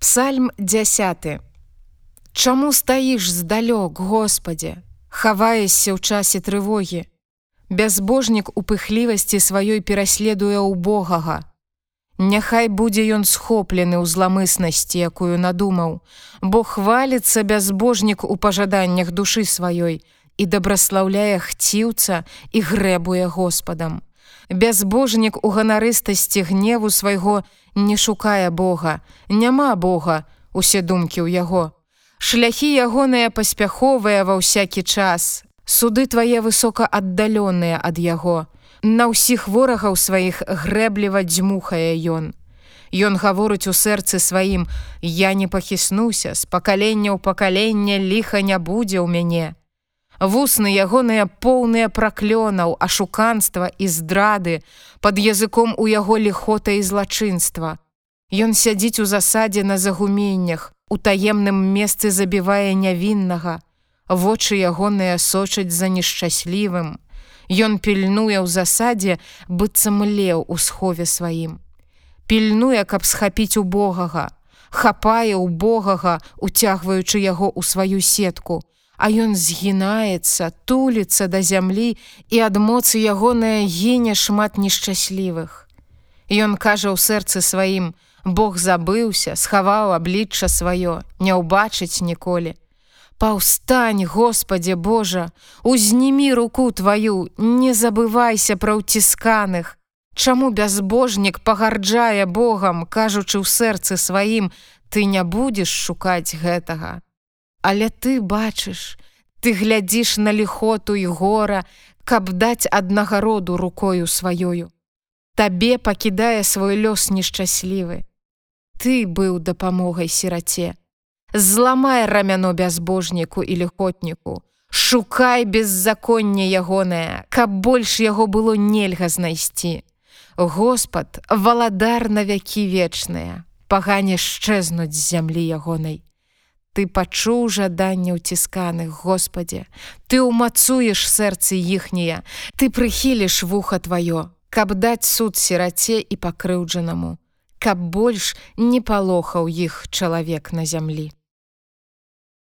Псальм 10. Чаму стаіш здалёк, Господе, хаваешся ў часе трывогі. Бязбожнік у пыхлівасці сваёй пераследуе ў Богага. Няхай будзе ён схоплены ў зламыснасці, якую надумаў, бо хваліцца бязбожнік у пажаданнях душы сваёй і дабраслаўляе хціўца і грэбуе Господам. Бязбожнік у ганарыстасці гневу свайго не шукае Бога, няма Бога, усе думкі ў яго. Шляхі ягоныя паспяховыя ва ўсякі час. Суды твае высока аддаленыя ад яго. На ўсіх ворагаў сваіх грэбліва дзьмухае ён. Ён гаворыць у сэрцы сваім: Я не пахіснуся, з пакалення ў пакаленне ліха не будзе ў мяне. Вусны ягоныя поўныя праклёнаў, ашуканства і здрады, пад языком у яго ліхота і злачынства. Ён сядзіць у засадзе на загуменнях, у таемным месцы забівае нявіннага. Вочы ягоныя сочаць за нешчаслівым. Ён пільнуе ў засадзе, быццам леў у схове сваім. Пільнуе, каб схапіць у Богага, хапае ў Богага, уцягваючы яго ў сваю сетку, а ён згінаецца, туліцца да зямлі і ад моцы ягоная гіне шмат нешчаслівых. Ён кажа ў сэрцы сваім: Бог забыўся, схаваў аблічча сваё, не ўбачыць ніколі. Паўстань, Господе Божа, узнімі руку тваю, не забывайся пра ўцісканых. Чаму бязбожнік пагарджае Богам, кажучы ў сэрцы сваім, ты не будзеш шукаць гэтага. Але ты бачыш, ты глядзіш на ліхоту і гора, каб даць аднагароду рукою сваёю. Табе пакідае свой лёс нешчаслівы. Ты быў дапамогай сіраце. Зламай рамяно бязбожніку і ліхотніку. Шукай беззаконне ягонае, каб больш яго было нельга знайсці. Господ, валадар на вякі вечныя, пагане шчэзнуць з зямлі ягонай. Ты пачуў жаданне ўцісканых, Господе, Ты ўмацуеш сэрцы іхнія, Ты прыхіліш вуха тваё, каб даць суд сіраце і пакрыўджанаму, каб больш не палохаў іх чалавек на зямлі.